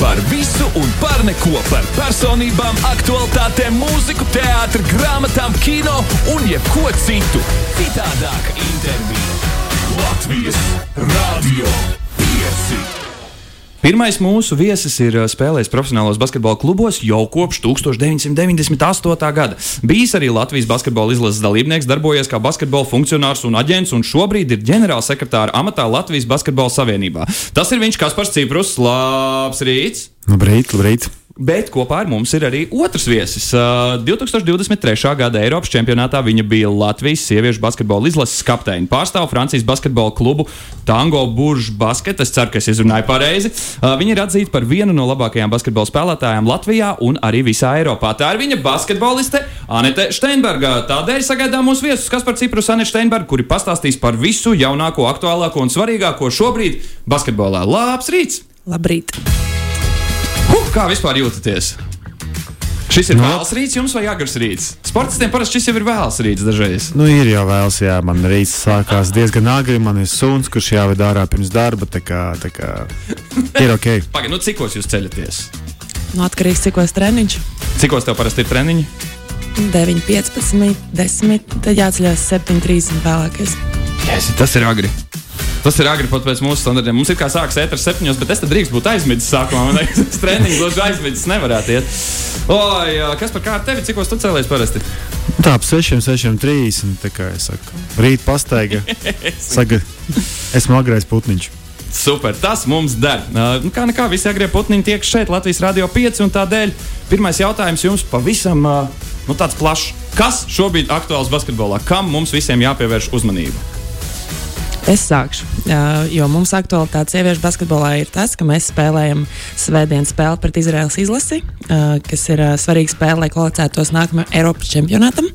Par visu un par neko, par personībām, aktualitātēm, mūziku, teātri, grāmatām, kino un jebko citu. Citādāka intervija Latvijas Rādio 5. Pirmais mūsu viesis ir spēlējis profesionālos basketbola klubos jau kopš 1998. gada. Bijis arī Latvijas basketbola izlases dalībnieks, darbojies kā basketbola funkcionārs un aģents, un šobrīd ir ģenerālsekretāra amatā Latvijas Basketbola Savienībā. Tas ir viņš, Kaspars Ciprus. Labs rīts! Labrīt, labrīt! Bet kopā ar mums ir arī otrs viesis. Uh, 2023. gada Eiropas čempionātā viņa bija Latvijas sieviešu basketbola izlases kapteine. Pārstāv Francijas basketbola klubu Tango Buržs Basket. Es ceru, ka es izrunāju pareizi. Uh, viņa ir atzīta par vienu no labākajām basketbola spēlētājām Latvijā un arī visā Eiropā. Tā ir viņa basketboliste Anete Steinberga. Tādēļ sagaidām mūsu viesus Kaspar Ciprus, Anete Steinberga, kuri pastāstīs par visu jaunāko, aktuālāko un svarīgāko šobrīd basketbolā. Labs rīts! Labrīt! Kā vispār jūtaties? Šis ir Nu. vēls rīts jums vai agrs rīts? Sportistiem parasti šis jau ir vēls rīts dažreiz. Nu, ir jau vēls, jā, man rīts sākās diezgan agri. Man ir suns, kurš jāved ārā pirms darba. Tā kā, tā kā ir ok. Pagaid, nu cikos jūs ceļaties? Nu, atkarīgs no cik treniņš. Cikos tev parasti ir treniņi? 9, 15, 10, tad jāceļās 7, 30 vēlākais. Yes, tas ir agri. Tas ir agri pat pēc mūsu standartiem. Mums ir kā sākas ēters septiņos, bet es tad drīkst būt aizmidzis sākumā. Man liekas, tas treniņš gluži aizmidzis nevarētu iet. Oi, kas par kā ar tevi? Cikos tu cēlies parasti? Tā ap 6, 6, 30. Tā kā es saku, rīt pastaiga. Saga, esmu agrais putniņš. Super, tas mums der. Nu, kā nekā, visi agrie putniņi tiek šeit, Latvijas Rādio 5. un Tādēļ pirmais jautājums jums pavisam nu, tāds plašs. Kas šobrīd ir aktuāls basketbolā? Kam mums visiem jāpievērš uzmanība? Es sākšu, jo mums aktualitāte sieviešu basketbolā ir tas, ka mēs spēlējam svētdienas spēli pret Izraels izlasi, kas ir svarīga spēle, lai kvalificētos nākamajam Eiropas čempionātam.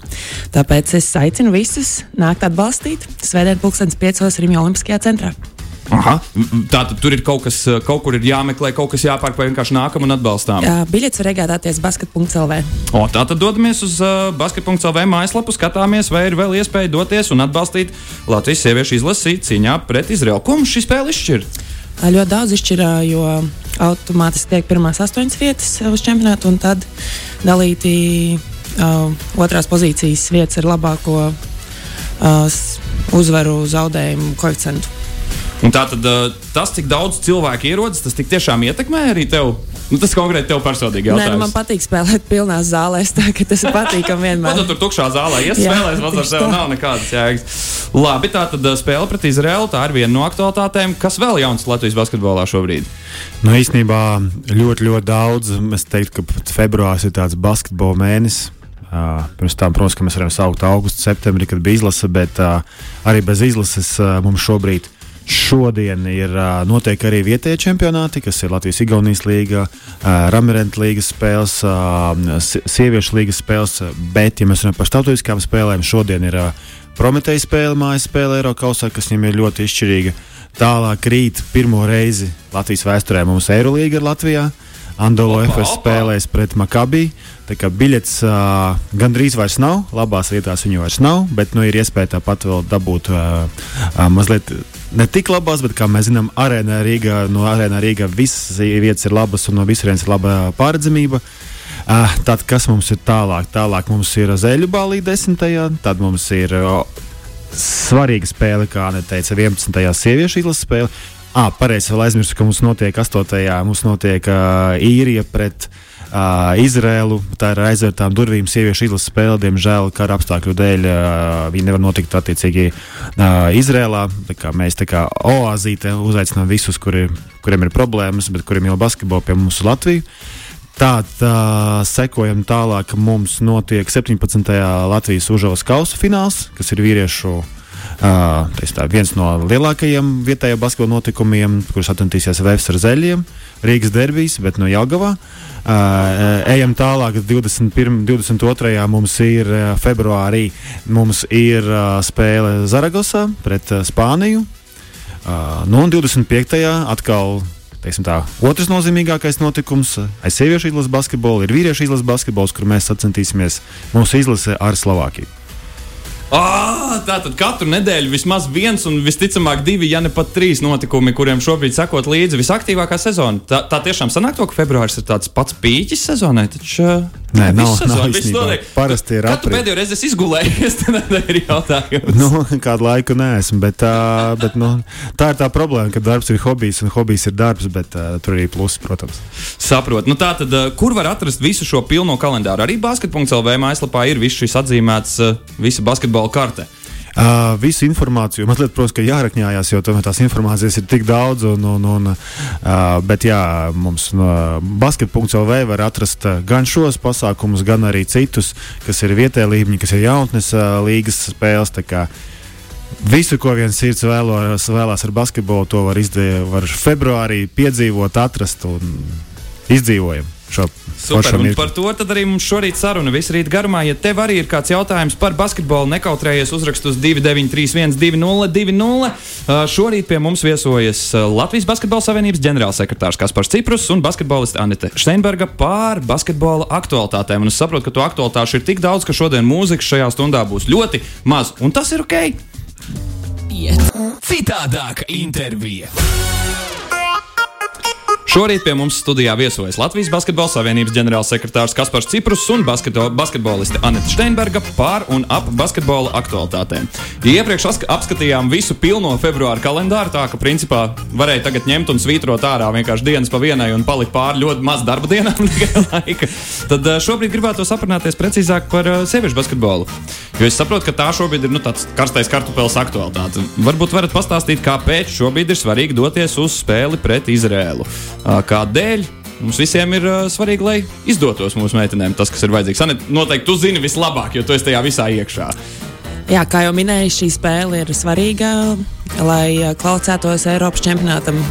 Tāpēc es aicinu visus nākt atbalstīt Svētdien, pulkstenis 5. Rīgā Olimpiskajā centrā. Aha. Tā tad tur ir kaut kas, uh, kaut kur ir jāmeklē, kaut kas jāpērk, vai vienkārši nākam un atbalstām. Jā, Biļets var iegādāties basket.lv. O, tā tad dodamies uz uh, basket.cl mājaslapu, skatāmies, vai ir vēl iespēja doties un atbalstīt Latvijas sieviešu izlasi cīņā pret Izraelu. Ko mums šī spēle izšķir? Ļoti daudz izšķirā, jo automātiski tiek pirmās astoņas vietas uz čempionātu, un tad dalīti uh, otrās pozīcijas vietas ar labāko uh, uzvaru zaudējumu koeficientu. Un tā tad uh, tas, cik daudz cilvēku ierodas, tas tik tiešām ietekmē arī tev. Nu, tas konkrēti tev personīgi Nē, nu, man patīk spēlēt tā ka tas ir patīkami vienmēr. tu tur tukšā zālē iespēlēs? Mazliet tieši tev nav nekādas jēgas. Labi, tā tad uh, spēle pret Izraelu. Tā ir viena no aktualitātēm. Kas vēl jauns Latvijas basketbolā šobrīd? Nu, īstenībā ļoti, ļoti daudz. Es teiktu, ka februāris ir tāds basketbola mēnesis. Uh, pirms tam, protams, ka mēs varam saukt augustu, septembrī, kad bija izlase, bet uh, arī bez izlases uh, mums šobrīd. Šodien ir uh, noteikti arī vietējie čempionāti, kas ir Latvijas-Igaunijas līga, uh, Ramirenta līgas spēles, uh, si- sieviešu līgas spēles. uh, Bet, ja mēs runājam par starptautiskām spēlēm, šodien ir uh, Prometēja spēle, mājas spēle Eiropausā, kas viņam ir ļoti izšķirīga. Tālāk rīt pirmo reizi Latvijas vēsturē mums Eirolīga ir Latvijā. Andolo FS spēlēs pret Makabī. Tā kā biļets uh, gandrīz vairs nav, labās vietās viņu vairs nav, bet nu, ir iespēja tāpat vēl dabūt uh, uh, mazliet ne tik labās, bet kā mēs zinām, arēnā Rīgā, no arēnā Rīgā visas vietas ir labas un no visurienes ir laba pārredzamība. Uh, tad, kas mums ir tālāk? Tālāk mums ir Zeļu balī desmitajā, tad mums ir uh, svarīga spēle, kā Anna teica, 11. sieviešu izlases spēle. Ah, pareizi, vēl aizmirsu, ka mums notiek 8. mums notiek uh, īrija pret uh, Izrēlu. Tā ir aizvērtām durvīm sieviešu izlases spēle. Diemžēl kara apstākļu dēļ uh, viņi nevar notikt attiecīgi uh, Izrēlā. Tā kā mēs tā kā oāzīte uzaicinām visus, kuri, kuriem ir problēmas, bet kuriem jau basketbolu pie mums Latviju. Tādā sekojam tālāk, mums notiek 17. Latvijas užavas kausa fināls, kas ir vīriešu Uh, tas tā, viens no lielākajiem vietējā basketbola notikumiem, kurus atradīsies Vēstures ar zeļiem, Rīgas derbijas, bet no Jāgavā. Uh, ejam tālāk, 21. 22. mums ir uh, februārī mums ir uh, spēle Zaragosā pret uh, Spāniju. Uh, nu, un 25. atkal teiksim tā, otrs nozīmīgākais notikums aiz sieviešu izlases basketbolu ir vīriešu izlases basketbols, kur mēs sacensties mūsu izlase ar Slovākiju. Ah, tātad katru nedēļu vismaz viens un visticamāk divi, ja ne pat trīs notikumi, kuriem šobrīd sekot līdzi visaktīvākā sezona. Tā, tā tiešām sanāk to, ka februāris ir tāds pats pīķis sezonai. Taču, Nē, nav- sezonu, nav viss īstenībā. Parasti ir aprīlis. pēdējo reizi esi izgulējies, tad ir jautājums. Nu, kādu laiku neesmu, bet, uh, bet nu, tā ir tā problēma, ka darbs ir hobijs un hobijs ir darbs, bet uh, tur arī plusi, protams. Saprotu. Nu, tā tad, uh, kur var atrast visu šo pilno kalendāru? Arī basketbola.lv mājaslapā ir viss šis atzīmēts, uh, visa basketbola karte. Uh, visu informāciju, mazliet, protams, ka jārakņājās, jo tomēr tās informācijas ir tik daudz. Un, un, un, uh, bet, jā, mums no basket.lv var atrast uh, gan šos pasākumus, gan arī citus, kas ir vietējā līmenī, kas ir jaunatnes uh, līgas spēles. Visu, ko viens sirds vēlos, vēlās ar basketbolu, to var, var februārī piedzīvot, atrast un izdzīvojam šo Super, un par to tad arī mums šorīt saruna visu rītu garumā. Ja tev arī ir kāds jautājums par basketbolu, nekautrējies uzrakst uz 2931, 2020. Šorīt pie mums viesojas Latvijas Basketbola Savienības ģenerālsekretārs Kaspars Ciprus un basketboliste Anite Steinberga pār basketbola aktualitātēm. Un es saprotu, ka to aktualitāšu ir tik daudz, ka šodien mūzika šajā stundā būs ļoti maz, un tas ir ok. Iet. Citādāka intervija. Šorīt pie mums studijā viesojas Latvijas Basketbola Savienības ģenerālsekretārs Kaspars Ciprus un basketboliste Anita Steinberga pār un ap basketbola aktualitātēm. Iepriekš apskatījām visu pilno februāra kalendāru, tā ka principā varēja tagad ņemt un svītrot ārā vienkārši dienas pa vienai un palikt pāri ļoti maz darba dienām tad eh, šobrīd gribētu aprunāties precīzāk par eh, sieviešu basketbolu. Jo es saprotu, ka tā šobrīd ir nu, tāds karstais kartupeļs aktualitāte. Varbūt varat pastāstīt, kāpēc šobrīd ir svarīgi doties uz spēli pret Izrēlu. Kādēļ? Mums visiem ir uh, svarīgi, lai izdotos mūsu meitenēm tas, kas ir vajadzīgs. Anet, noteikti tu zini vislabāk, jo tu esi tajā visā iekšā. Jā, kā jau minēju, šī spēle ir svarīga, lai ā, kvalificētos Eiropas čempionātam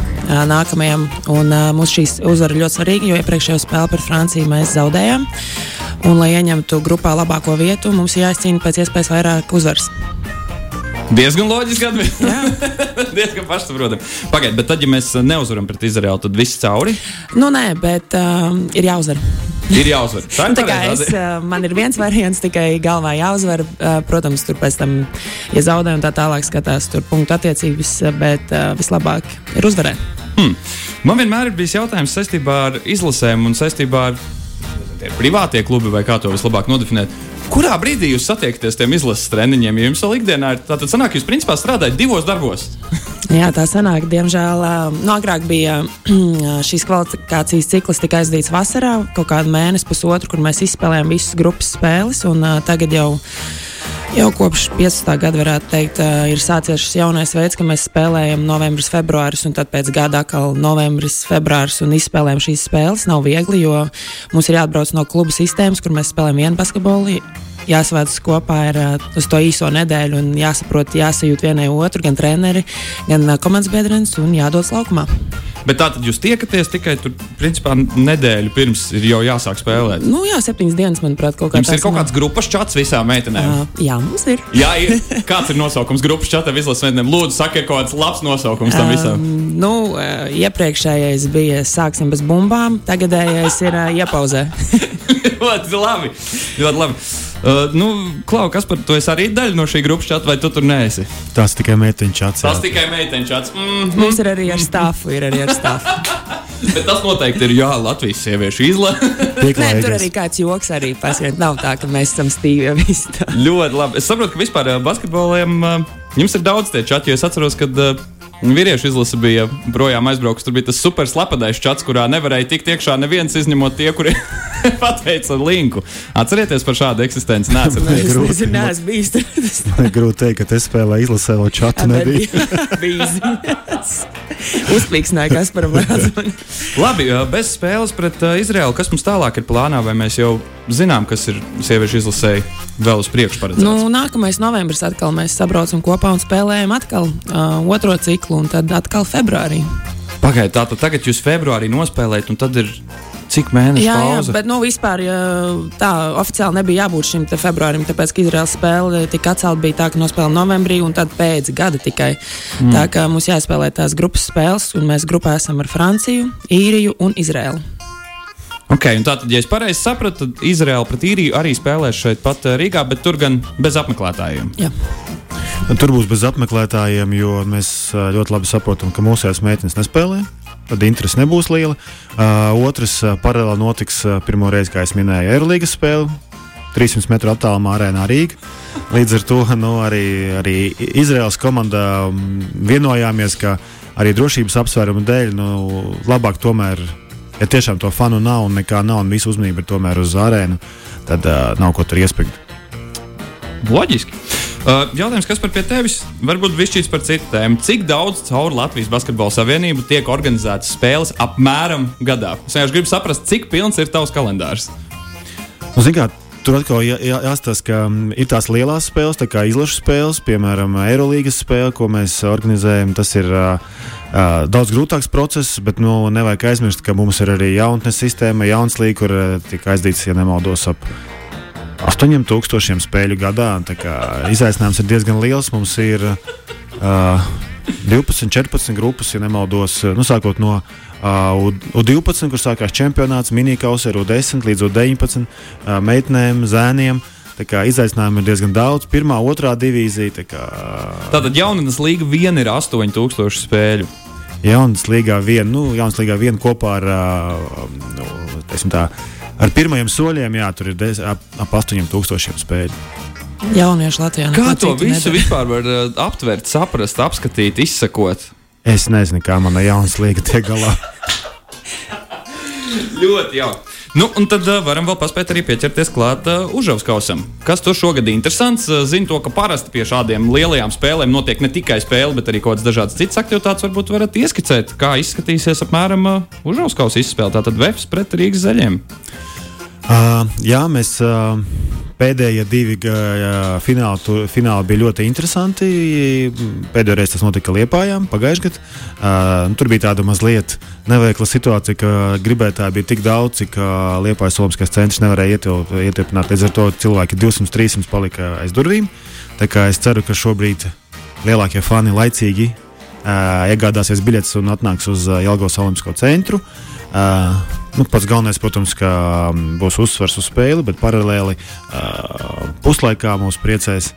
nākamajam. Un, mums šī uzvara ļoti svarīga, jo iepriekšējo spēli par Franciju mēs zaudējām. Un, lai ieņemtu grupā labāko vietu, mums jāizcīna pēc iespējas vairāk uzvaras. Diezgan loģiski atbildēt. Diezgan pašsaprotami. Pagaidiet, bet tad, ja mēs neuzvaram pret Izraelu, tad viss cauri Nu, nē, bet uh, ir jāuzvar. ir jāuzvar. Tā Nu, ir tā pareizā es, atbilde. uh, man ir viens variants, tikai galvā jāuzvar. Uh, protams, tur pēc tam, ja zaudē un tā tālāk skatās, tur punktu attiecības, uh, bet uh, vislabāk ir uzvarēt. Hmm. Man vienmēr ir bijis jautājums saistībā ar izlasēm un saistībā ar tie privātie klubi, vai kā to vislabāk nodefinēt. Kurā brīdī jūs satiekaties tiem izlases treniņiem? Ja jums vēl ikdienā ir tāda sanāk, jūs principā strādājat divos darbos. Jā, tā sanāk. Diemžēl nu, agrāk bija šīs kvalifikācijas cikls, tika aizdīts vasarā, kaut kādu mēnesi, pusotru, kur mēs izspēlējām visas grupas spēles. Un, uh, tagad jau, jau kopš 15. gada, varētu teikt, ir sācies šis jaunais veids, ka mēs spēlējam novembris, februāris, un tad pēc gada atkal novembris, februāris un izspēlējam šīs spēles. Nav viegli, jo mums ir jāatbrauc no kluba sistēmas, kur mēs spēlējam vienu basketbolu. Jāsavāc kopā ar, uh, uz to īso nedēļu un jāsaprot, jāsajūt vienai otru, gan treneri, gan uh, komandas biedrenis un jādodas laukumā. Bet tā tad jūs tiekaties tikai tur, principā, nedēļu pirms ir jau jāsāk spēlēt. Nu, jā, septiņas dienas, manuprāt, kaut kā Jums ir kaut kāds grupas čats visām meitenēm. Uh, jā, mums ir. Jā, ir. Kāds ir nosaukums grupas čatam izlases meitenēm? Lūdzu, sakiet kāds labs nosaukums tam visam. Um, nu, uh, iepriekšējais bija sāksim bez bumbām, tagadējais ir uh, iepauzē. ļoti labi. Ļoti labi. Uh, nu, Klau, kas par to es arī daļa no šī grupas čata, vai tu tur neesi? Tas tikai meiteņu čats. Tas tikai meiteņu čats. Mm, mums ir arī ar stāfu, ir arī ar stāfu. bet tas noteikti ir jā, Latvijas sieviešu izlase. Nē, tur arī kāds joks arī paskatīt. Nav tā, ka mēs esam stīvi tā. ļoti labi. Es saprotu, ka vispār uh, basketboliem uh, jums ir daudz tie čati, jo es atceros, kad. Vīriešu izlase bija projām aizbraukusi. Tur bija tas super slapadais čats, kurā nevarēja tikt iekšā neviens, izņemot tie, kuri pateica linku. Atcerieties par šādu eksistenci. Nē, Es grūti. nezinu, neesmu bijis. Tas Man ir grūti teikt, ka te spēlē izlasē vēl čatu nebija. Uzplīksnēja Kasparam Rādzmanim. Labi, uh, bez spēles pret Izraelu, kas mums tālāk ir plānā, vai mēs jau zinām, kas ir sieviešu izlasēji vēl uz priekšu paredzēts? Nu, nākamais novembris atkal mēs sabraucam kopā un spēlējam atkal uh, otro ciklu, un tad atkal februārī. Pagaidiet, tātad tagad jūs februārī nospēlējat, un tad ir cik mēnešu Jā, jā, pauze? bet nu, vispār tā oficiāli nebija jābūt šim februārim, tāpēc, ka Izraels spēle tika atcelta. Bija tā, ka nospēlējām novembrī, un tad pēc gada tikai. Mm. Tā kā mums jāspēlē tās grupas spēles, un mēs grupā esam ar Franciju, Īriju un Izraelu. Okay, tātad, ja es pareizi sapratu, tad Izraela pret īriju arī spēlēs šeit pat Rīgā, bet tur gan bez apmeklētājiem. Jā. Tur būs bez apmeklētājiem, jo mēs ļoti labi saprotam, ka mūsējās meitenes nespēlē. Tad interese nebūs liela. Uh, otrs uh, paralēli notiks uh, pirmo reizi, kā jau minēju, Eirolandes spēle. 300 metru attālumā arēnā Rīgā. Līdz ar to nu, arī, arī Izraels komandā vienojāmies, ka arī drošības apsvērumu dēļ nu, labāk tomēr ja tiešām to fanu nav un nekā nav, un visu uzmanību ir tomēr uz arēnu, tad uh, nav ko tur iespēkt. Loģiski. Uh, jautājums, kas par tevis? Varbūt višķīts par citu tēmu. Cik daudz caur Latvijas Basketbola Savienību tiek organizētas spēles apmēram gadā? Es vienkārši gribu saprast, cik pilns ir tavs kalendārs. Nu, zin, kā, Tur atkal jā, jā, jāstāsta, ka ir tās lielās spēles, tā kā izlašu spēles, piemēram, Eirolandes spēle, ko mēs organizējam. Tas ir uh, daudz grūtāks process, bet nu, nevajag aizmirst, ka mums ir arī jaunatnes sistēma, jauns līnija, kur uh, tika aizdīts, ja nemaldos, ap 8000 spēļu gadā. Izaicinājums ir diezgan liels. Mums ir uh, 12, 14 grupas, ja nemaldos, nu, sākot no uh, U12, kur sākās čempionāts, minikausē, U10 līdz U19 uh, meitenēm, zēniem. Tā kā izaicinājumi ir diezgan daudz. Pirmā, otrā divīzija. Tā kā... Tātad jaunas līga viena ir 8000 spēļu. Jaunas līgā viena, nu, jaunas līgā viena kopā ar, nu, tā, ar pirmajiem soļiem, jā, tur ir des, ap, ap 8000 spēļu. Jaunieši Latvijā. Kā to visu nedara. vispār var aptvert, saprast, apskatīt, izsakot? Es nezinu, kā mana jaunas līga tiek galā. Ļoti jauki. Nu, un tad uh, varam vēl paspēt arī pieķerties klāt uh, Užavskausam. Kas tur šogad ir interesants? Uh, zinu to, ka parasti pie šādiem lielajām spēlēm notiek ne tikai spēle, bet arī kaut kādas dažādas citas aktivitātes. Varbūt varat ieskicēt, kā izskatīsies apmēram uh, Užavskausa izspēle. Tātad Vēfs pret Rīgas zaļiem. Uh, jā, mēs. Uh... Pēdējie divi fināli, fināli bija ļoti interesanti. Pēdējo reizi tas notika Lietpājā pagājušajā gadā. Uh, tur bija tāda mazliet neveikla situācija, ka gribētāji bija tik daudz, uh, Lietpājas Olimpiskais centrs nevarēja ietilpināt. Līdz ar to cilvēki 200-300 palika aiz durvīm. Es ceru, ka šobrīd lielākie fani laicīgi iegādāsies biļetes un atnāks uz uh, Jelgavas Olimpisko centru. Uh, Nu, pats galvenais, protams, ka um, būs uzsvers uz spēli, bet paralēli uh, puslaikā mūs priecēs.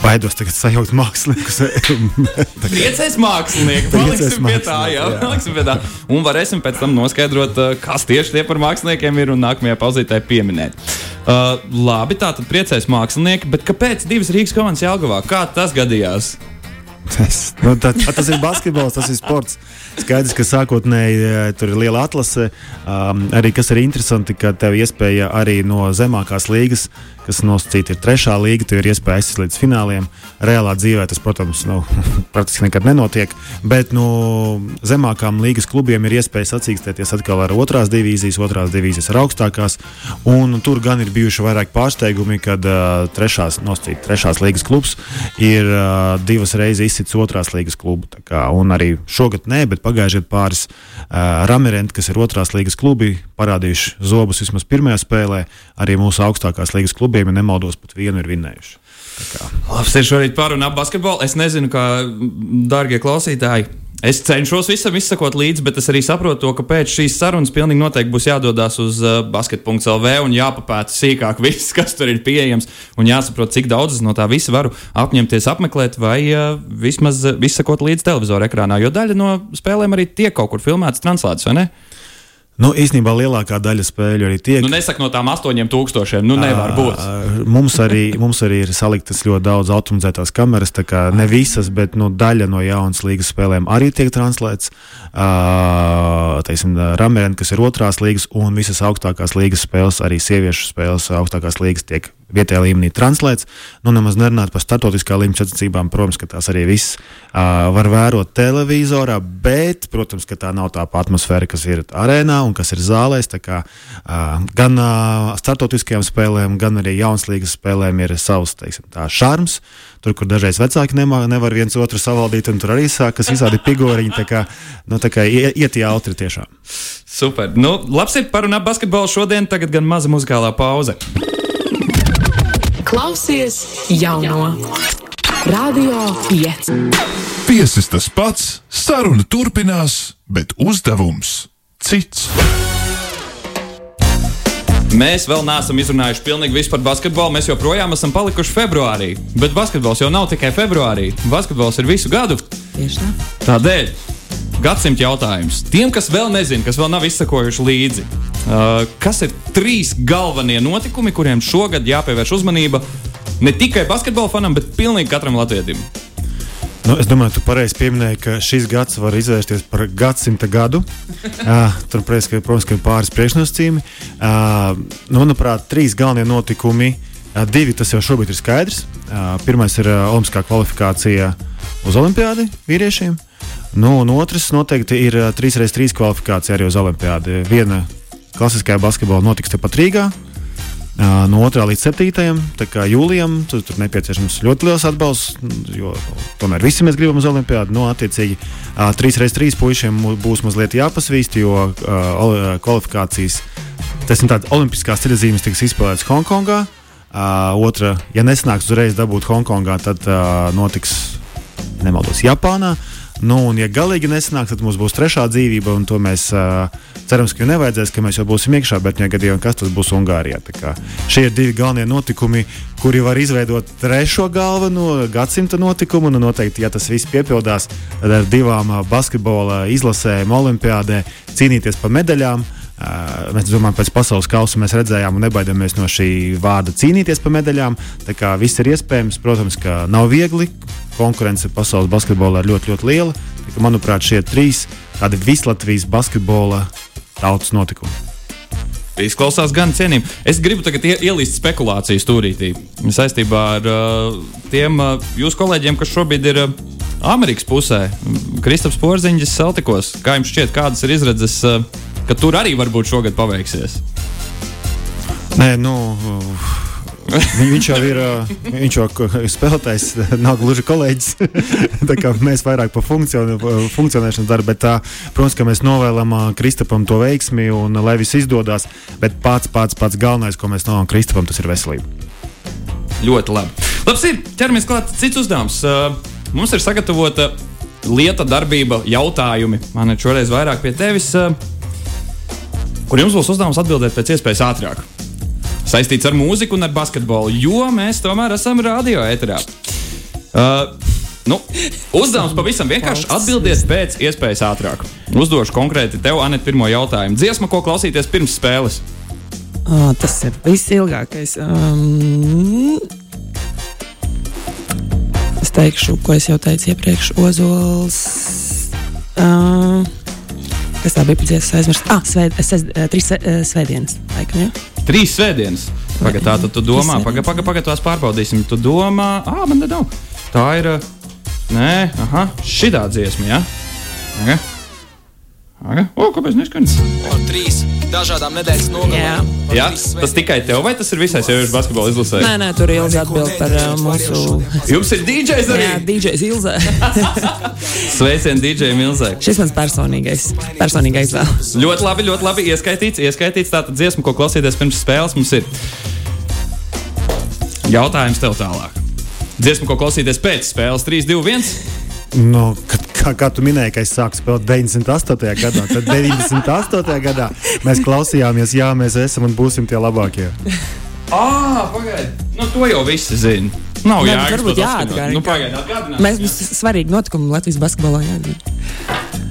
Baidos tagad sajaukt māksliniekus. Priecēs mākslinieki. Paliksim pie tā, jā. jā. Paliksim pie tā. Un varēsim pēc tam noskaidrot, kas tieši tie par māksliniekiem ir un nākamajā pauzītē pieminēt. Uh, labi, tā tad priecēs mākslinieki, bet kāpēc divas Rīgas komandas Jālgavā? Kā tas gadījās? Tas, nu, tā, tas ir basketbols, tas ir sports. Skaidrs, ka sākotnēji eh, tur ir liela atlase. Um, arī kas ir interesanti, ka tev iespēja arī no zemākās līgas kas nosacīta ir trešā līga, tev ir iespēja aizsist līdz fināliem. Reālā dzīvē tas, protams, nu, praktiski nekad nenotiek. Bet nu, zemākām līgas klubiem ir iespēja sacīkstēties atkal ar otrās divīzijas, otrās divīzijas ar augstākās. Un tur gan ir bijuši vairāk pārsteigumi, kad uh, trešās, nosacīt, trešās līgas klubs ir uh, divas reizes izsits otrās līgas klubu. Kā, un arī šogad nē, bet pagājušajā gadā pāris uh, Ramirenti, kas ir otrās līgas klubi, parādījuši zobus vismaz pirmajā spēlē, arī mūsu augstākās līgas klubi abiem, ja nemaldos, pat vienu ir vinnējuši. Labs ir šorīt parunāt basketbolu. Es nezinu, kā dārgie klausītāji. Es cenšos visam izsakot līdzi, bet es arī saprotu, to, ka pēc šīs sarunas pilnīgi noteikti būs jādodas uz uh, basket.lv un jāpapēta sīkāk viss, kas tur ir pieejams. Un jāsaprot, cik daudz no tā visa varu apņemties apmeklēt vai uh, vismaz uh, izsakot līdzi televizora ekrānā. Jo daļa no spēlēm arī tiek kaut kur filmētas, translētas, vai ne? Nu, īstenībā lielākā daļa spēļu arī tiek. Nu, nesaka no tām 8000. Nu, nevar būt. Mums arī, mums arī ir saliktas ļoti daudz automatizētās kameras. Ne visas, bet nu, daļa no jaunas līgas spēlēm arī tiek translēts. Ramirēna, kas ir otrās līgas, un visas augstākās līgas spēles, arī sieviešu spēles, augstākās līgas tiek vietējā līmenī translēts. Nu, nemaz nerunāt par startautiskā līmeņa sacensībām. Protams, ka tās arī viss uh, var vērot televizorā, bet, protams, ka tā nav tā atmosfēra, kas ir arēnā un kas ir zālēs. Kā, uh, gan uh, startautiskajām spēlēm, gan arī jaunas spēlēm ir savs teiksim, šarms. Tur, kur dažreiz vecāki nemā, nevar viens otru savaldīt, un tur arī sākas visādi figūriņi. Tā kā, nu, tā kā iet jautri tiešām. Super. Nu, labs ir parunāt basketbolu šodien, tagad gan maza muzikālā pauze. Klausies jauno Radio 5. Viesis tas pats, saruna turpinās, bet uzdevums cits. Mēs vēl neesam izrunājuši pilnīgi visu par basketbolu. Mēs joprojām esam palikuši februārī. Bet basketbols jau nav tikai februārī. Basketbols ir visu gadu. Tieši tā. Tādēļ gadsimta jautājums tiem, kas vēl nezina, kas vēl nav izsakojuši līdzi. Uh, kas ir trīs galvenie notikumi, kuriem šogad jāpievērš uzmanība ne tikai basketbola fanam, bet pilnīgi katram latvietim? Nu, es domāju, tu pareizi pieminēji, ka šis gads var izvērsties par gadsimta gadu. uh, tur, protams, ka, protams, ka ir pāris priekšnosacījumi. Uh, nu, manuprāt, trīs galvenie notikumi. Uh, divi tas jau šobrīd ir skaidrs. Uh, pirmais ir uh, Olimpiskā kvalifikācija uz Olimpiādi vīriešiem. Nu, un otrs noteikti ir uh, 3x3 kvalifikācija arī uz Olimpiādi. Viena klasiskajā basketbolā notiks tepat Rīgā. No 2. līdz 7. jūlijam tur, tur nepieciešams ļoti liels atbalsts, jo tomēr visi mēs gribam uz Olimpiādu. No, attiecīgi, uh, 3x3 puišiem būs mazliet jāpasvīst, jo kvalifikācijas, tas ir tāds olimpiskās ceļzīmes, tiks izspēlētas Hongkongā. Otra, ja nesnāks uzreiz dabūt Hongkongā, tad notiks, nemaldos, Japānā. Nu, un, ja galīgi nesanāks, tad mums būs trešā dzīvība, un to mēs uh, cerams, ka nevajadzēs, ka mēs jau būsim iekšā, bet, ja gadījumā kas tas būs Ungārijā. Šie ir divi galvenie notikumi, kuri var izveidot trešo galveno gadsimta notikumu. Nu, noteikti, ja tas viss piepildās, tad ar divām basketbola izlasēm, olimpiādē cīnīties par medaļām. Uh, mēs domājam, pēc pasaules kausa mēs redzējām un nebaidāmies no šī vārda cīnīties par medaļām. Tā kā viss ir iespējams, protams, ka nav viegli. Konkurence pasaules basketbolā ir ļoti, ļoti liela. Tā, manuprāt, šie trīs tādi vislatvijas basketbola tautas notikumi. Izklausās gan cienījami. Es gribu tagad ielīst spekulāciju stūrītī saistībā ar uh, tiem uh, jūsu kolēģiem, kas šobrīd ir. Uh, Amerikas pusē, Kristaps Porziņš, Celtikos. Kā jums šķiet, kādas ir izredzes, uh, ka tur arī varbūt šogad paveiksies? Nē, nu, viņš jau ir viņš jau spēlētājs, nav gluži kolēģis. mēs vairāk par funkcionēšanu darām. Bet, protams, ka mēs novēlam Kristapam to veiksmi un lai viss izdodas. Bet pats, pats, pats galvenais, ko mēs novēlam Kristapam, tas ir veselība. Ļoti labi. Labs ir ķeramies klāt cits uzdevums. Mums ir sagatavota lieta, darbība, jautājumi. Man ir šoreiz vairāk pie tevis, kur jums būs uzdevums atbildēt pēc iespējas ātrāk. Saistīts ar mūziku un ar basketbolu, jo mēs tomēr esam radio ēterā. Uh, nu, uzdevums pavisam vienkārši atbildiet pēc iespējas ātrāk. Uzdošu konkrēti tev, Anet, pirmo jautājumu. Dziesma, ko klausīties pirms spēles? Oh, tas ir visilgākais. Um, Es teikšu, ko es jau teicu iepriekš, Ozols. Uh, kas tā bija pēc aizmirst? Ah, svēd, es, es, trīs svētdienas. Laikam, ja? Trīs svētdienas. Pagaid, tā tad tu domā, pagaid, pagaid, pagaid, tās pārbaudīsim. Tu domā, ah, man nav. Tā ir, nē, aha, šitā dziesma, jā. Ja? Okay. Aga? O, kāpēc neskan? Ar trīs dažādām nedēļas nogalēm. Jā, tas tikai tev, vai tas ir visai sieviešu basketbola izlasē? Nē, nē, tur ir Ilza atbild par uh, mūsu. Jums ir DJs arī? Jā, DJs Ilza. Sveicien DJ Milzē. Šis mans personīgais, personīgais vēl. Ļoti labi, ļoti labi ieskaitīts. Ieskaitīts tātad dziesmu, ko klausīties pirms spēles mums ir. Jautājums tev tālāk. Dziesmu, ko klausīties pēc spēles 3, 2, 1. Nu, kad, kā, kā tu minēji, ka es sāku spēlēt 98. gadā, tad 98. gadā mēs klausījāmies, jā, mēs esam un būsim tie labākie. Ah, pagaidi! Nu, to jau visi zina. Nav Nē, jāatgādina. varbūt jāatgādina. Nu, atgādināt. Mēs mums svarīgi notikumi Latvijas basketbolā jāatzīst.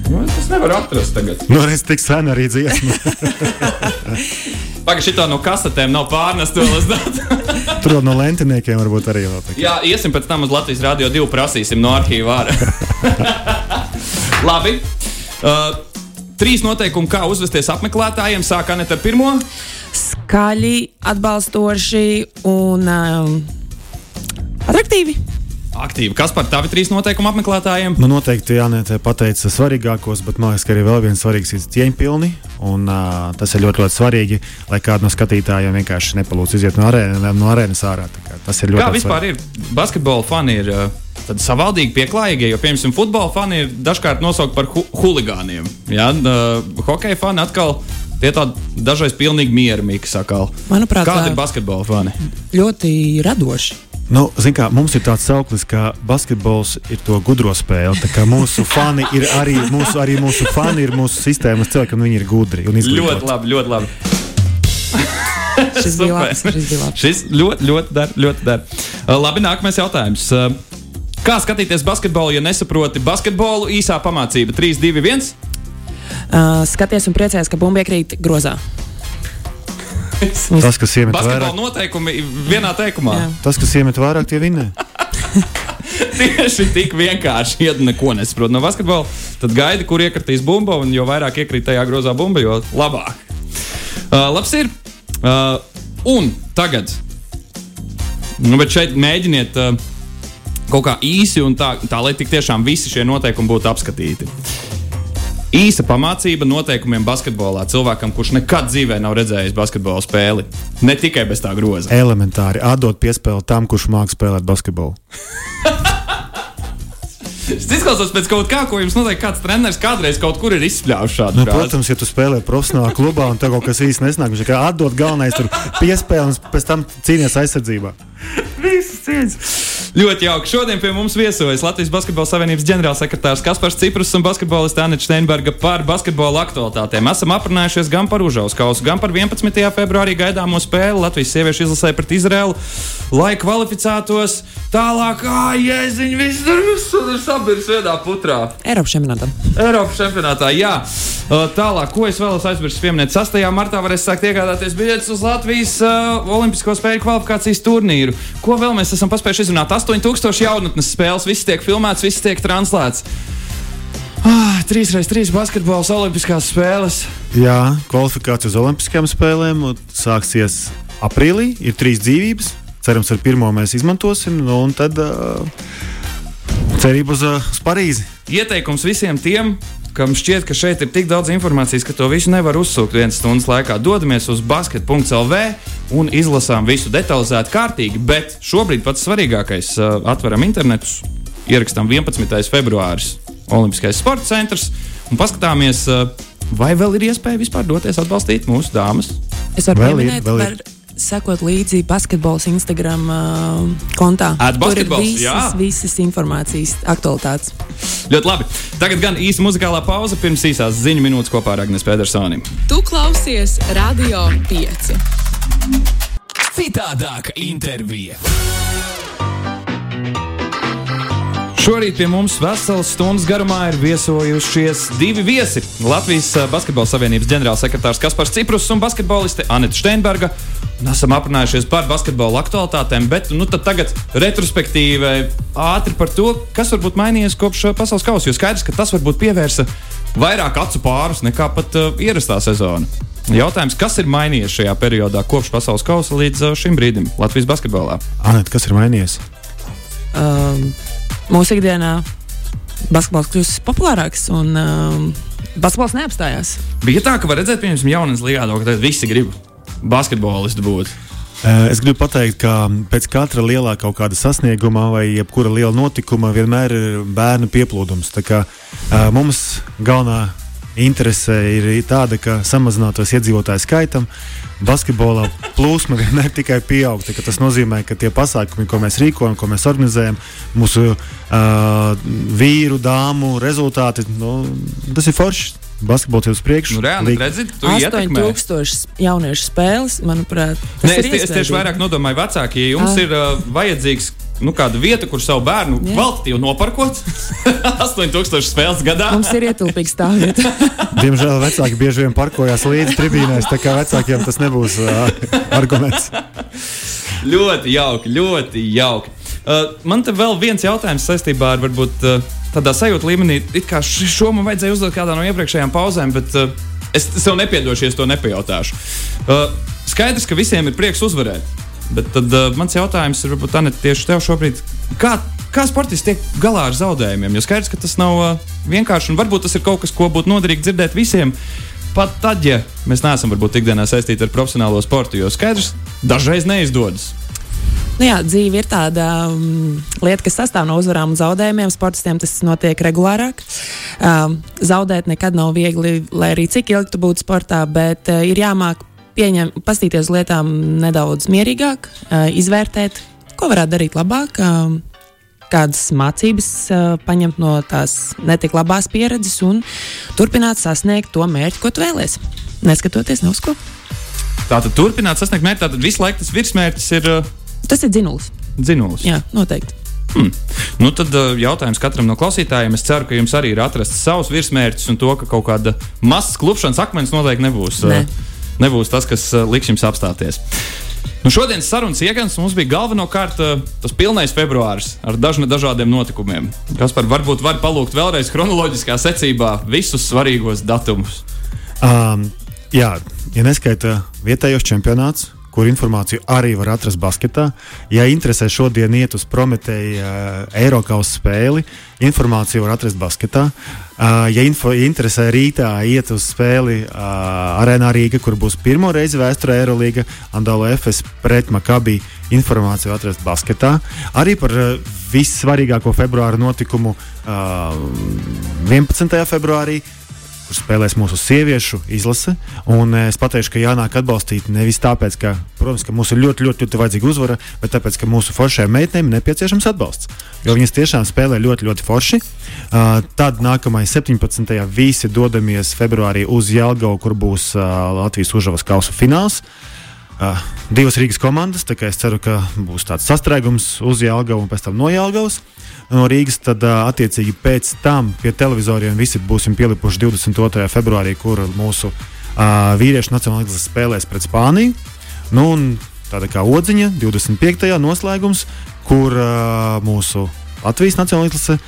Nu, es nevaru atrast tagad. Nu, es tik sen arī dziesmu. Pagaidi, šitā no kasetēm nav pārnesta vēl datu. Tur no lentiniekiem varbūt arī vēl tā. Jā, iesim pēc tam uz Latvijas Rādio 2 prasīsim no arhīva ārā. Labi. Uh, trīs noteikumi, kā uzvesties apmeklētājiem. Sāk Anita ar pirmo. Skaļi, atbalstoši un um, atraktīvi. Aktīvi. Kas par tavi trīs noteikumu apmeklētājiem? Nu, noteikti Jānis pateica svarīgākos, bet man liekas, ka arī vēl viens svarīgs ir cieņpilni. Un, uh, tas ir ļoti, ļoti svarīgi, lai kādu no skatītājiem vienkārši nepalūdz iziet no, arēna, no arēnas ārā. Tas ir ļoti Kā vispār svarīgi. ir? Basketbola fani ir uh, savādīgi pieklājīgi, jo, piemēram, futbola fani ir dažkārt nosaukti par hu huligāniem. Ja? Uh, hokeja fani atkal. Tie tādi dažreiz pilnīgi mierīgi sakal. Manuprāt, kādi ir basketbola fani? Ļoti radoši. Nu, kā, mums ir tāds sauklis, ka basketbols ir to gudro spēle. Mūsu fani ir arī mūsu, arī mūsu fani, ir mūsu sistēmas cilvēki, un viņi ir gudri. Ļoti labi, ļoti labi. šis bija labs. Šis bija labs. Šis ļoti, ļoti der. Ļoti der. Uh, labi, nākamais jautājums. Kā skatīties basketbolu, ja nesaproti basketbolu? Īsā pamācība 3, 2, 1. Uh, skaties un priecājies, ka bumba iekrīt grozā. Tas, kas iemet Basketbola vairāk, noteikumi vienā teikumā. Jā. tas, kas iemet vairāk, tie vinnē. Tieši tik vienkārši, ja neko nesaprot no basketbola, tad gaidi, kur iekritīs bumba, un jo vairāk iekrīt tajā grozā bumba, jo labāk. Uh, labs ir. Uh, un tagad, nu, bet šeit mēģiniet uh, kaut kā īsi un tā, tā, lai tik tiešām visi šie noteikumi būtu apskatīti. Īsa pamācība noteikumiem basketbolā cilvēkam, kurš nekad dzīvē nav redzējis basketbola spēli. Ne tikai bez tā groza. Elementāri atdot piespēli tam, kurš māks spēlēt basketbolu. Es izklausos pēc kaut kā, ko jums noteikti kāds treneris kādreiz kaut kur ir izspļāvis šādu Nu, frāzi. protams, ja tu spēlē profesionālā klubā un tev kaut kas īsti nesnāk, viņš tikai atdod galvenais tur piespēli un pēc tam cīnīties aizsardzībā. Visas cieņas. Ļoti jauki. Šodien pie mums viesojas Latvijas Basketbola Savienības ģenerālsekretārs Kaspars Ciprus un basketbolista Anita Steinberga par basketbola aktualitātēm. Esam aprunājušies gan par Užauskausu, gan par 11. februārī gaidāmo spēli Latvijas sieviešu izlasē pret Izraelu, lai kvalificētos tālāk. Ah, jēziņ, viss tur ir sabirs vienā putrā. Eiropas čempionātam. Eiropas čempionātā, jā. Tālāk, ko es vēlos aizmirst pieminēt, 6. martā varēs sākt iegādāties biļetes uz Latvijas uh, Olimpisko spēļu kvalifikācijas turnīru. Ko vēl mēs esam paspējuši izrunāt? 8000 jaunatnes spēles, viss tiek filmēts, viss tiek translēts. Ah, 3x3 basketbols, Olimpiskās spēles. Jā, kvalifikācija uz Olimpiskajām spēlēm sāksies aprīlī. Ir trīs dzīvības. Cerams, ar pirmo mēs izmantosim. Nu, un tad uh, cerība uz, uh, uz Parīzi. Ieteikums visiem tiem, kam šķiet, ka šeit ir tik daudz informācijas, ka to visu nevar uzsūkt vienas stundas laikā. Dodamies uz basket.lv un izlasām visu detalizēti, kārtīgi. Bet šobrīd pats svarīgākais uh, - atveram internetus, ierakstām 11. februāris Olimpiskais sporta centrs un paskatāmies, uh, vai vēl ir iespēja vispār doties atbalstīt mūsu dāmas. Es varu Vēl ir, pieminēt, vēl ir. var sekot līdzi basketbols Instagram uh, kontā. Tur ir basketbols, jā. visas, visas informācijas aktualitātes. Ļoti labi. Tagad gan īsa muzikālā pauze pirms īsās ziņu minūtes kopā ar Agnēs Pedersoni. Tu klausies Radio 5. Citādāka intervija. Šorīt pie mums veselas stundas garumā ir viesojušies divi viesi. Latvijas eh, Basketbola Savienības ģenerālsekretārs Kaspars Ciprus un basketboliste Anita Steinberga. Un esam aprunājušies par basketbola aktualitātēm, bet nu, tagad retrospektīvi ātri par to, kas varbūt mainījies kopš eh, pasaules kausa. Jo skaidrs, ka tas varbūt pievērsa vairāk acu pārus nekā pat uh, ierastā sezona. Jautājums, kas ir mainījies šajā periodā kopš pasaules kausa līdz uh, šim brīdim Latvijas basketbolā? Anēt, kas ir mainījies? Um, mūsu ikdienā basketbols kļūst populārāks un um, basketbols neapstājās. Bija tā, ka var redzēt, piemēram, jaunas līgā, ka visi grib basketbolistu būt. Es gribu pateikt, ka pēc katra lielā kaut kāda sasnieguma vai jebkura liela notikuma vienmēr ir bērnu pieplūdums. Tā kā, mums galvenā interese ir tāda, ka samazinātos iedzīvotāju skaitam. Basketbolā plūsma vienmēr tikai pieaug. Tas nozīmē, ka tie pasākumi, ko mēs rīkojam, ko mēs organizējam, mūsu uh, vīru, dāmu rezultāti, nu, tas ir forši. Basketbols ir uz priekšu. Nu, reāli, redziet, tu ietekmē. 8000 jauniešu spēles, manuprāt, tas Nē, ir es, tie- es tieši vairāk nodomāju, vecāki, ja jums Ah. ir uh, vajadzīgs nu, kāda vieta, kur savu bērnu kvalitatīvi noparkot. 8000 spēles gadā. Mums ir ietilpīga stāvvieta. Diemžēl vecāki bieži vien parkojās līdzi tribīnēs, tā kā vecākiem tas nebūs uh, arguments. Ļoti jauki, ļoti jauki. Uh, man te vēl viens jautājums saistībā ar varbūt uh, tādā sajūta līmenī. It kā šo man vajadzēja uzdot kādā no iepriekšējām pauzēm, bet uh, es sev nepiedošu, ja to nepajautāšu. Uh, skaidrs, ka visiem ir prieks uzvarēt. Bet tad uh, mans jautājums ir, varbūt Anita, tieši tev šobrīd, kā, kā sportisti tiek galā ar zaudējumiem? Jo skaidrs, ka tas nav uh, vienkārši, un varbūt tas ir kaut kas, ko būtu noderīgi dzirdēt visiem. Pat tad, ja mēs neesam varbūt ikdienā saistīti ar profesionālo sportu, jo skaidrs, dažreiz neizdodas. Nu jā, dzīve ir tāda um, lieta, kas sastāv no uzvarām un zaudējumiem. Sportistiem tas notiek regulārāk. Um, zaudēt nekad nav viegli, lai arī cik ilgi tu būtu sportā, bet uh, ir jāmāk pieņemt, pastīties uz lietām nedaudz mierīgāk, uh, izvērtēt, ko varētu darīt labāk. Um, Kādas mācības uh, paņemt no tās netik labās pieredzes un turpināt sasniegt to mērķi, ko tu vēlēsies. Neskatoties ne uz ko. Tātad turpināt sasniegt mērķi. Tātad visu laiku tas virsmērķis ir uh, Tas ir dzinulis. dzinulis. Jā, noteikti. Hmm. Nu, tad uh, jautājums katram no klausītājiem. Es ceru, ka jums arī ir atrasts savs virsmērķis un to, ka kaut kāda mazs klupšanas akmens noteikti nebūs. Nē. Uh, nebūs tas, kas uh, liks jums apstāties. Nu, šodienas sarunas iegans mums bija galvenokārt tas pilnais februāris ar dažna, dažādiem notikumiem. Kas par varbūt var palūgt vēlreiz chronoloģiskā secībā visus svarīgos datumus. Um, jā, ja neskaita vietējos čempionāts, kur informāciju arī var atrast basketā. Ja interesē šodien iet uz Prometēju uh, Eiropas spēli, informāciju var atrast basketā. Uh, ja, info, interesē rītā iet uz spēli uh, Arēnā Rīga, kur būs pirmo reizi vēsturē Eirolandā, Andāla FS pret Makabi, informāciju atrast basketā. Arī par vissvarīgāko februāra notikumu uh, 11. februārī kur spēlēs mūsu sieviešu izlase. Un eh, es pateikšu, ka jānāk atbalstīt nevis tāpēc, ka, protams, ka mums ir ļoti, ļoti, ļoti vajadzīga uzvara, bet tāpēc, ka mūsu foršajām meitenēm ir nepieciešams atbalsts. Jo viņas tiešām spēlē ļoti, ļoti forši. Uh, tad nākamais 17. visi dodamies februārī uz Jelgavu, kur būs uh, Latvijas užavas kausa fināls. Uh, divas Rīgas komandas, es ceru, ka būs tāds sastrēgums uz Jālgavu un pēc tam no Jālgavas. No Rīgas tad, uh, attiecīgi, pēc tam pie televizoriem visi būsim pielipuši 22. februārī, kur mūsu uh, vīriešu nacionālais spēlēs pret Spāniju. Nu, tāda kā odziņa, 25. noslēgums, kur uh, mūsu Latvijas nacionālais uh,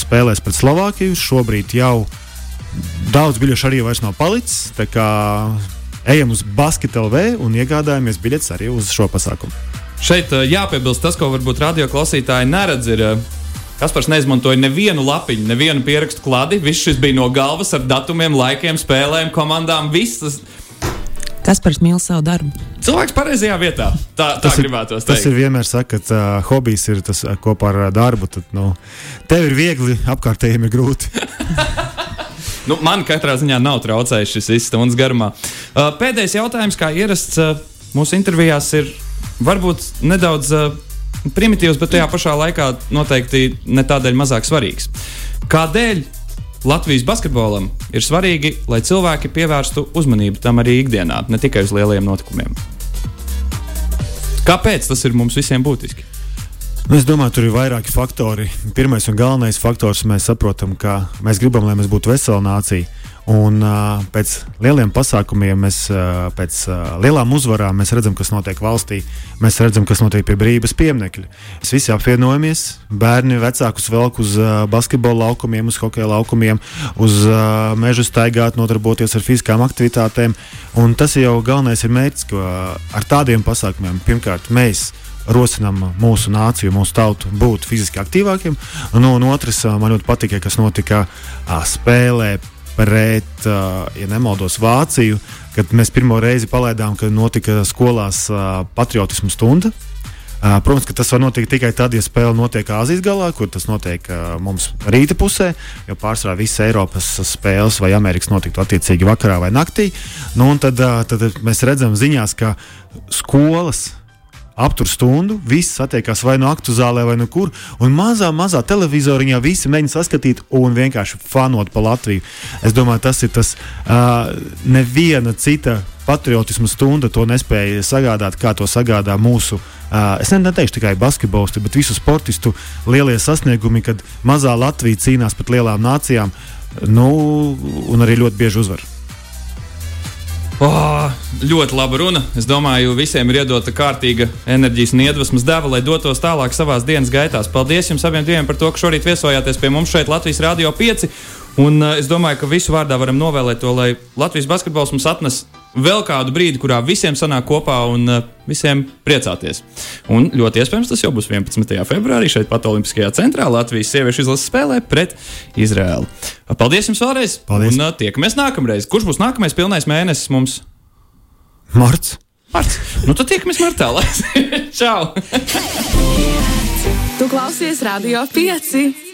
spēlēs pret Slovākiju. Šobrīd jau daudz biļešu arī vairs nav palicis. Ejam uz Basket LV un iegādājamies biļetes arī uz šo pasākumu. Šeit uh, jāpiebilst tas, ko varbūt radio klausītāji neredz. Ir, uh, Kaspars neizmantoja nevienu lapiņu, nevienu pierakstu klādi. Viss šis bija no galvas ar datumiem, laikiem, spēlēm, komandām. Viss tas Kaspars mīl savu darbu. cilvēks pareizajā vietā. Tā, tā Tas ir- gribētos Tas teikt. ir vienmēr saka, ka uh, hobijs ir tas uh, kopā ar uh, darbu. Tad, nu, tev ir viegli, apkārtējiem ir grūti. Nu, man katrā ziņā nav traucējis šis viss stundas garumā. Uh, pēdējais jautājums, kā ierasts uh, mūsu intervijās, ir varbūt nedaudz uh, primitīvs, bet tajā pašā laikā noteikti ne tādēļ mazāk svarīgs. Kādēļ Latvijas basketbolam ir svarīgi, lai cilvēki pievērstu uzmanību tam arī ikdienā, ne tikai uz lieliem notikumiem? Kāpēc tas ir mums visiem būtiski? Nu, es domāju, tur ir vairāki faktori. Pirmais un galvenais faktors, mēs saprotam, ka mēs gribam, lai mēs būtu vesela nācija. Un uh, pēc lieliem pasākumiem, mēs, uh, pēc uh, lielām uzvarām, mēs redzam, kas notiek valstī. Mēs redzam, kas notiek pie brīvības pieminiekļa. Mēs visi apvienojamies, bērni vecākus velk uz uh, basketbola laukumiem, uz hokeja laukumiem, uz uh, meža staigāt, nodarboties ar fiziskām aktivitātēm. Un tas jau galvenais ir mērķis, ka uh, ar tādiem pasākumiem pirmkārt mēs rosinām mūsu nāciju, mūsu tautu būt fiziski aktīvākiem. Un, un otrs, man ļoti patīk, kas notika spēlē pret, ja nemaldos, Vāciju, kad mēs pirmo reizi palaidām, kad notika skolās patriotismu stunda. Protams, ka tas var notikt tikai tad, ja spēle notiek Āzijas galā, kur tas notiek mums rīta pusē, jo pārsvarā visas Eiropas spēles vai Amerikas notiktu attiecīgi vakarā vai naktī. Nu, tad, tad mēs redzam ziņās, ka skolas aptur stundu, visi satiekās vai no aktu zālē, vai no kur. Un mazā, mazā televizoriņā visi mēģina saskatīt un vienkārši fanot pa Latviju. Es domāju, tas ir tas uh, neviena cita patriotisma stunda to nespēja sagādāt, kā to sagādā mūsu. Uh, es ne- neteikšu tikai basketbolistu, bet visu sportistu lielie sasniegumi, kad mazā Latvija cīnās pret lielām nācijām, nu, un arī ļoti bieži uzvar. Oh, ļoti laba runa. Es domāju, visiem ir iedota kārtīga enerģijas un iedvesmas deva, lai dotos tālāk savā dienas gaitās. Paldies jums abiem diviem par to, ka šorīt viesojāties pie mums šeit Latvijas Rādio 5. Un uh, es domāju, ka visu vārdā varam novēlēt to, lai Latvijas basketbols mums atnes vēl kādu brīdi, kurā visiem sanāk kopā un uh, visiem priecāties. Un ļoti iespējams tas jau būs 11. februārī šeit pat Olimpiskajā centrā Latvijas sieviešu izlases spēlē pret Izraēlu. Paldies jums vēlreiz! Paldies. Un uh, tiekamies nākamreiz. Kurš būs nākamais pilnais mēnesis mums? Marts! Marts. Nu, tad tiekamies martā. Čau! Tu klausies Radio 5.